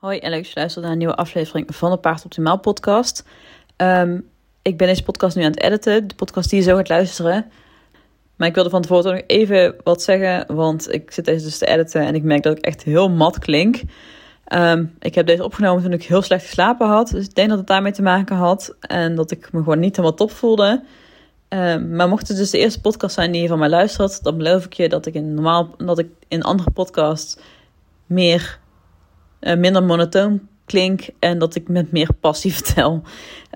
Hoi en leuk dat je luistert naar een nieuwe aflevering van de Paard Optimaal podcast. Um, ik ben deze podcast nu aan het editen, de podcast die je zo gaat luisteren. Maar ik wilde van tevoren nog even wat zeggen, want ik zit deze dus te editen en ik merk dat ik echt heel mat klink. Um, ik heb deze opgenomen toen ik heel slecht geslapen had, dus ik denk dat het daarmee te maken had en dat ik me gewoon niet helemaal top voelde. Um, maar mocht het dus de eerste podcast zijn die je van mij luistert, dan beloof ik je dat ik in normaal, dat ik in andere podcasts meer uh, minder monotoon klink en dat ik met meer passie vertel.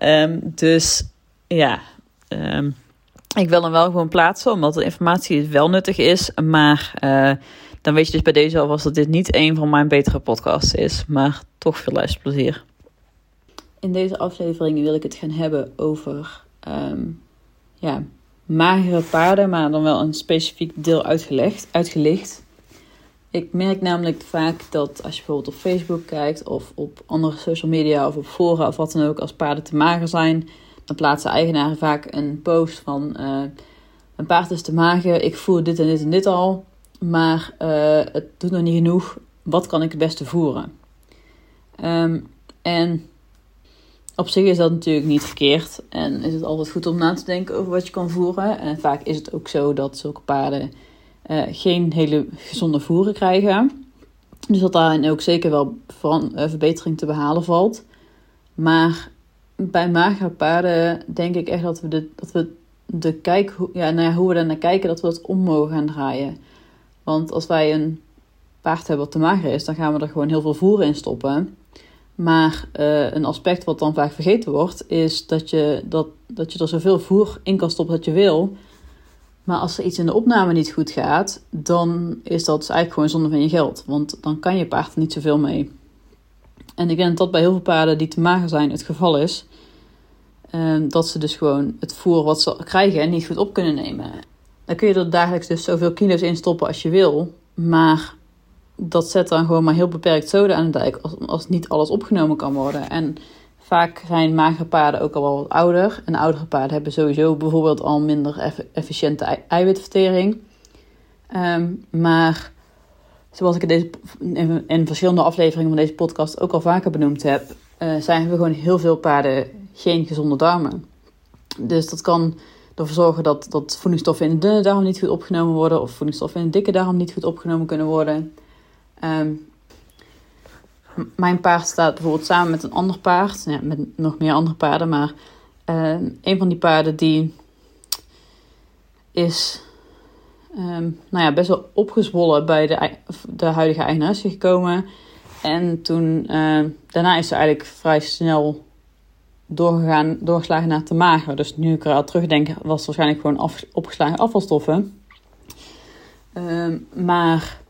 Um, dus ja, um, ik wil hem wel gewoon plaatsen, omdat de informatie wel nuttig is. Maar uh, dan weet je dus bij deze alvast dat dit niet een van mijn betere podcasts is. Maar toch veel luisterplezier. In deze aflevering wil ik het gaan hebben over um, ja, magere paarden, maar dan wel een specifiek deel uitgelegd, uitgelicht. Ik merk namelijk vaak dat als je bijvoorbeeld op Facebook kijkt of op andere social media of op fora of wat dan ook, als paarden te mager zijn, dan plaatsen eigenaren vaak een post van uh, een paard is te mager, ik voer dit en dit en dit al, maar uh, het doet nog niet genoeg, wat kan ik het beste voeren? Um, en op zich is dat natuurlijk niet verkeerd en is het altijd goed om na te denken over wat je kan voeren. En vaak is het ook zo dat zulke paarden uh, geen hele gezonde voeren krijgen. Dus dat daarin ook zeker wel eh, verbetering te behalen valt. Maar bij magere paarden denk ik echt dat we de, dat we de kijk, ja, nou ja, hoe we daar naar kijken, dat we dat om mogen gaan draaien. Want als wij een paard hebben wat te mager is, dan gaan we er gewoon heel veel voer in stoppen. Maar uh, een aspect wat dan vaak vergeten wordt, is dat je, dat, dat je er zoveel voer in kan stoppen dat je wil. Maar als er iets in de opname niet goed gaat, dan is dat eigenlijk gewoon zonde van je geld. Want dan kan je paard er niet zoveel mee. En ik denk dat dat bij heel veel paarden die te mager zijn het geval is. Uh, dat ze dus gewoon het voer wat ze krijgen niet goed op kunnen nemen. Dan kun je er dagelijks dus zoveel kilo's in stoppen als je wil. Maar dat zet dan gewoon maar heel beperkt zoden aan de dijk als, als niet alles opgenomen kan worden. En Vaak zijn magere paarden ook al wel wat ouder. En oudere paarden hebben sowieso bijvoorbeeld al minder efficiënte eiwitvertering. Um, maar zoals ik in, deze, in, verschillende afleveringen van deze podcast ook al vaker benoemd heb, uh, zijn we gewoon heel veel paarden geen gezonde darmen. Dus dat kan ervoor zorgen dat, dat voedingsstoffen in de dunne darm niet goed opgenomen worden, of voedingsstoffen in de dikke darm niet goed opgenomen kunnen worden. Um, mijn paard staat bijvoorbeeld samen met een ander paard, ja, met nog meer andere paarden, maar uh, een van die paarden die is um, nou ja, best wel opgezwollen bij de, de huidige eigenaresse gekomen. En toen, uh, daarna is ze eigenlijk vrij snel doorgegaan, doorgeslagen naar te mager. Dus nu ik eraan terugdenk, was het waarschijnlijk gewoon opgeslagen afvalstoffen. Maar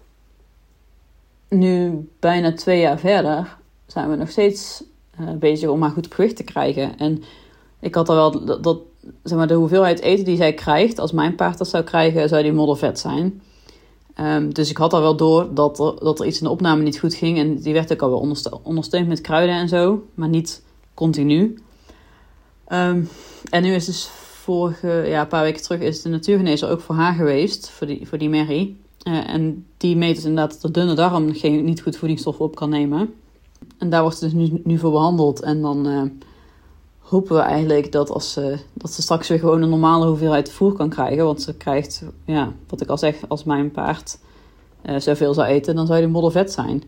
nu bijna twee jaar verder zijn we nog steeds uh, bezig om haar goed gewicht te krijgen. En ik had al wel dat, zeg maar, de hoeveelheid eten die zij krijgt, als mijn paard dat zou krijgen, zou die moddervet zijn. Um, dus ik had al wel door dat er, dat er iets in de opname niet goed ging. En die werd ook al wel ondersteund met kruiden en zo, maar niet continu. Um, en nu is dus vorige, ja, een paar weken terug, is de natuurgenezer ook voor haar geweest, voor die, voor die Mary. Uh, en die meet dus inderdaad dat de dunne darm geen, niet goed voedingsstoffen op kan nemen. En daar wordt ze dus nu, nu voor behandeld. En dan uh, hopen we eigenlijk dat, als ze, dat ze straks weer gewoon een normale hoeveelheid voer kan krijgen. Want ze krijgt, ja, wat ik al zeg, als mijn paard uh, zoveel zou eten, dan zou je moddervet zijn.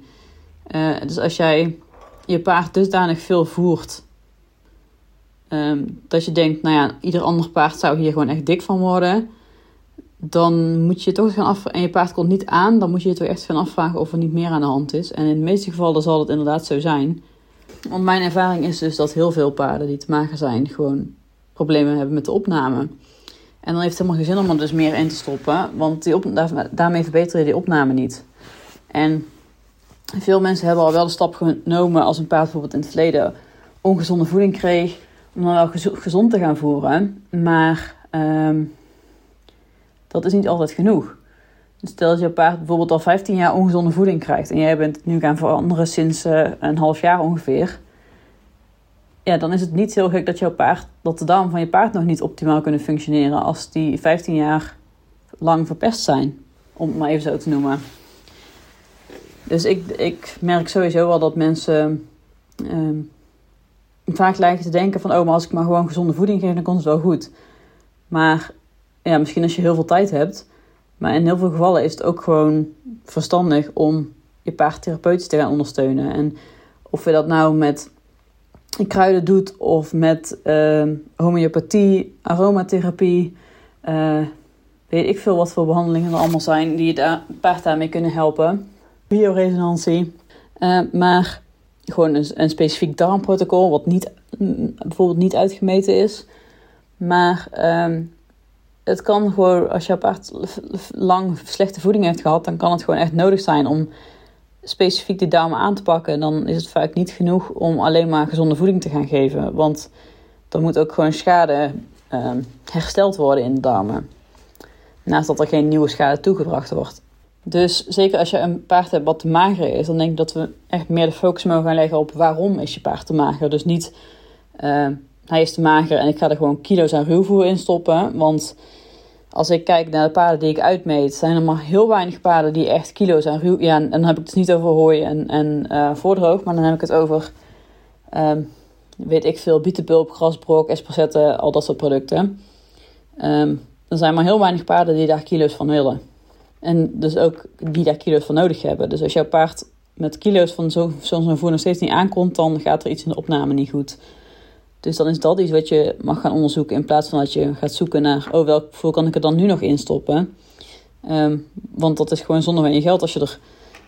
dus als jij je paard dusdanig veel voert, um, dat je denkt, nou ja, ieder ander paard zou hier gewoon echt dik van worden dan moet je toch gaan af en je paard komt niet aan, dan moet je je toch echt gaan afvragen of er niet meer aan de hand is. En in de meeste gevallen zal het inderdaad zo zijn. Want mijn ervaring is dus dat heel veel paarden die te mager zijn, gewoon problemen hebben met de opname. En dan heeft het helemaal geen zin om er dus meer in te stoppen, want die op, daarmee verbeter je die opname niet. En veel mensen hebben al wel de stap genomen als een paard bijvoorbeeld in het verleden ongezonde voeding kreeg, om dan wel gezond te gaan voeren. Maar um, dat is niet altijd genoeg. Dus stel dat je paard bijvoorbeeld al 15 jaar ongezonde voeding krijgt en jij bent nu gaan veranderen sinds uh, een half jaar ongeveer. Ja, dan is het niet heel gek dat jouw paard, dat de darmen van je paard nog niet optimaal kunnen functioneren als die 15 jaar lang verpest zijn. Om het maar even zo te noemen. Dus ik, ik merk sowieso wel dat mensen ehm, vaak lijken te denken van... oh, maar als ik maar gewoon gezonde voeding geef, dan komt het wel goed. Maar ja, misschien als je heel veel tijd hebt... maar in heel veel gevallen is het ook gewoon verstandig om je paard therapeutisch te gaan ondersteunen. En of je dat nou met kruiden doet of met uh, homeopathie, aromatherapie... Uh, weet ik veel wat voor behandelingen er allemaal zijn die je paard daarmee kunnen helpen. Bioresonantie. Uh, maar gewoon een, een, specifiek darmprotocol, wat niet, bijvoorbeeld niet uitgemeten is. Maar um, het kan gewoon, als je paard lang slechte voeding heeft gehad, dan kan het gewoon echt nodig zijn om specifiek die darmen aan te pakken. Dan is het vaak niet genoeg om alleen maar gezonde voeding te gaan geven. Want dan moet ook gewoon schade um, hersteld worden in de darmen. Naast dat er geen nieuwe schade toegebracht wordt. Dus zeker als je een paard hebt wat te mager is, dan denk ik dat we echt meer de focus mogen gaan leggen op waarom is je paard te mager. Dus niet uh, hij is te mager en ik ga er gewoon kilo's aan ruwvoer in stoppen. Want als ik kijk naar de paarden die ik uitmeet, zijn er maar heel weinig paarden die echt kilo's aan ruw... Ja, en dan heb ik het dus niet over hooi en, en uh, voordroog, maar dan heb ik het over, um, weet ik veel, bietenpulp, grasbrok, espresso, al dat soort producten. Um, er zijn maar heel weinig paarden die daar kilo's van willen. En dus ook die daar kilo's van nodig hebben. Dus als jouw paard met kilo's van zo'n zo voer nog steeds niet aankomt, dan gaat er iets in de opname niet goed. Dus dan is dat iets wat je mag gaan onderzoeken in plaats van dat je gaat zoeken naar, oh welk voer kan ik er dan nu nog in stoppen? Um, want dat is gewoon zonder van geld. Als je er,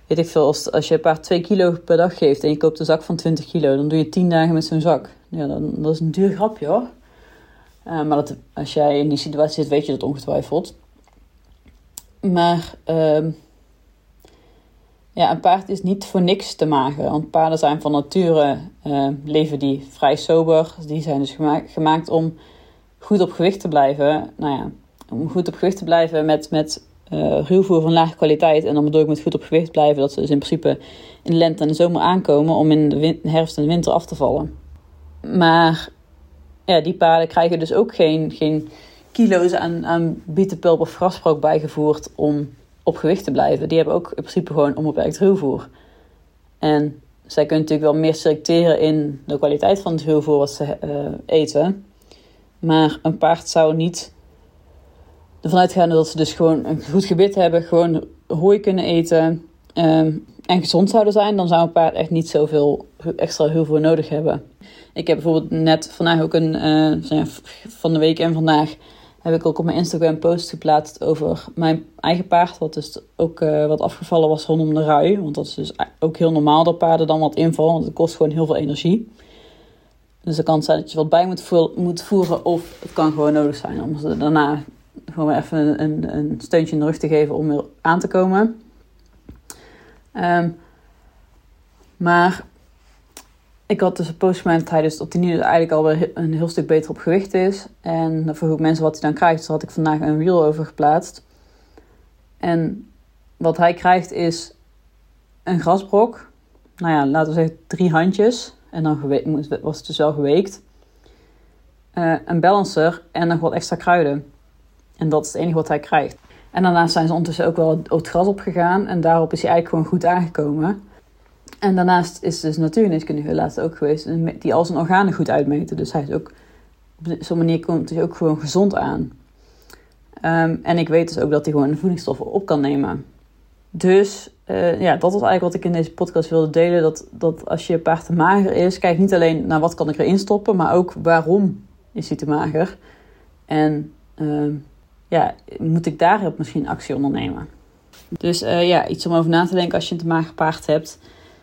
weet ik veel, als, als je paard 2 kilo per dag geeft en je koopt een zak van 20 kilo, dan doe je 10 dagen met zo'n zak. Ja, dan, dat is een duur grapje hoor. Uh, maar dat, als jij in die situatie zit, weet je dat ongetwijfeld. Maar uh, ja, een paard is niet voor niks te magen. Want paarden zijn van nature, uh, leven die vrij sober. Die zijn dus gemaakt, gemaakt om goed op gewicht te blijven. Nou ja, om goed op gewicht te blijven met, met uh, ruwvoer van lage kwaliteit. En dan bedoel ik met goed op gewicht blijven dat ze dus in principe in de lente en de zomer aankomen om in de herfst en de winter af te vallen. Maar ja, die paarden krijgen dus ook geen, geen kilo's aan, aan bietenpulp of grasprook bijgevoerd om op gewicht te blijven. Die hebben ook in principe gewoon onbeperkt ruwvoer. En zij kunnen natuurlijk wel meer selecteren in de kwaliteit van het ruwvoer wat ze uh, eten. Maar een paard zou niet ervan uitgaan dat ze dus gewoon een goed gebit hebben, gewoon hooi kunnen eten um, en gezond zouden zijn. Dan zou een paard echt niet zoveel extra ruwvoer nodig hebben. Ik heb bijvoorbeeld net vandaag ook een, uh, van de week en vandaag heb ik ook op mijn Instagram post geplaatst over mijn eigen paard. Wat dus ook uh, wat afgevallen was rondom de rui. Want dat is dus ook heel normaal dat paarden dan wat invallen. Want het kost gewoon heel veel energie. Dus de kans zijn dat je wat bij moet, vo moet voeren. Of het kan gewoon nodig zijn om ze daarna gewoon even een, een steuntje in de rug te geven om weer aan te komen. Um, maar ik had dus een post gemaakt dat hij dus dat hij nu eigenlijk alweer een heel stuk beter op gewicht is. En dan vroeg ik mensen wat hij dan krijgt. Dus had ik vandaag een reel over geplaatst. En wat hij krijgt is een grasbrok. Nou ja, laten we zeggen drie handjes. En dan was het dus wel geweekt. Uh, een balancer en nog wat extra kruiden. En dat is het enige wat hij krijgt. En daarnaast zijn ze ondertussen ook wel het gras opgegaan. En daarop is hij eigenlijk gewoon goed aangekomen. En daarnaast is dus natuurgeneeskundige laatst ook geweest die al zijn organen goed uitmeten. Dus hij is ook op zo'n manier komt hij ook gewoon gezond aan. Um, en ik weet dus ook dat hij gewoon voedingsstoffen op kan nemen. Dus uh, ja, dat was eigenlijk wat ik in deze podcast wilde delen. Dat, dat als je paard te mager is, kijk niet alleen naar wat kan ik erin stoppen, maar ook waarom is hij te mager. En uh, ja, moet ik daarop misschien actie ondernemen. Dus uh, ja, iets om over na te denken als je een te mager paard hebt.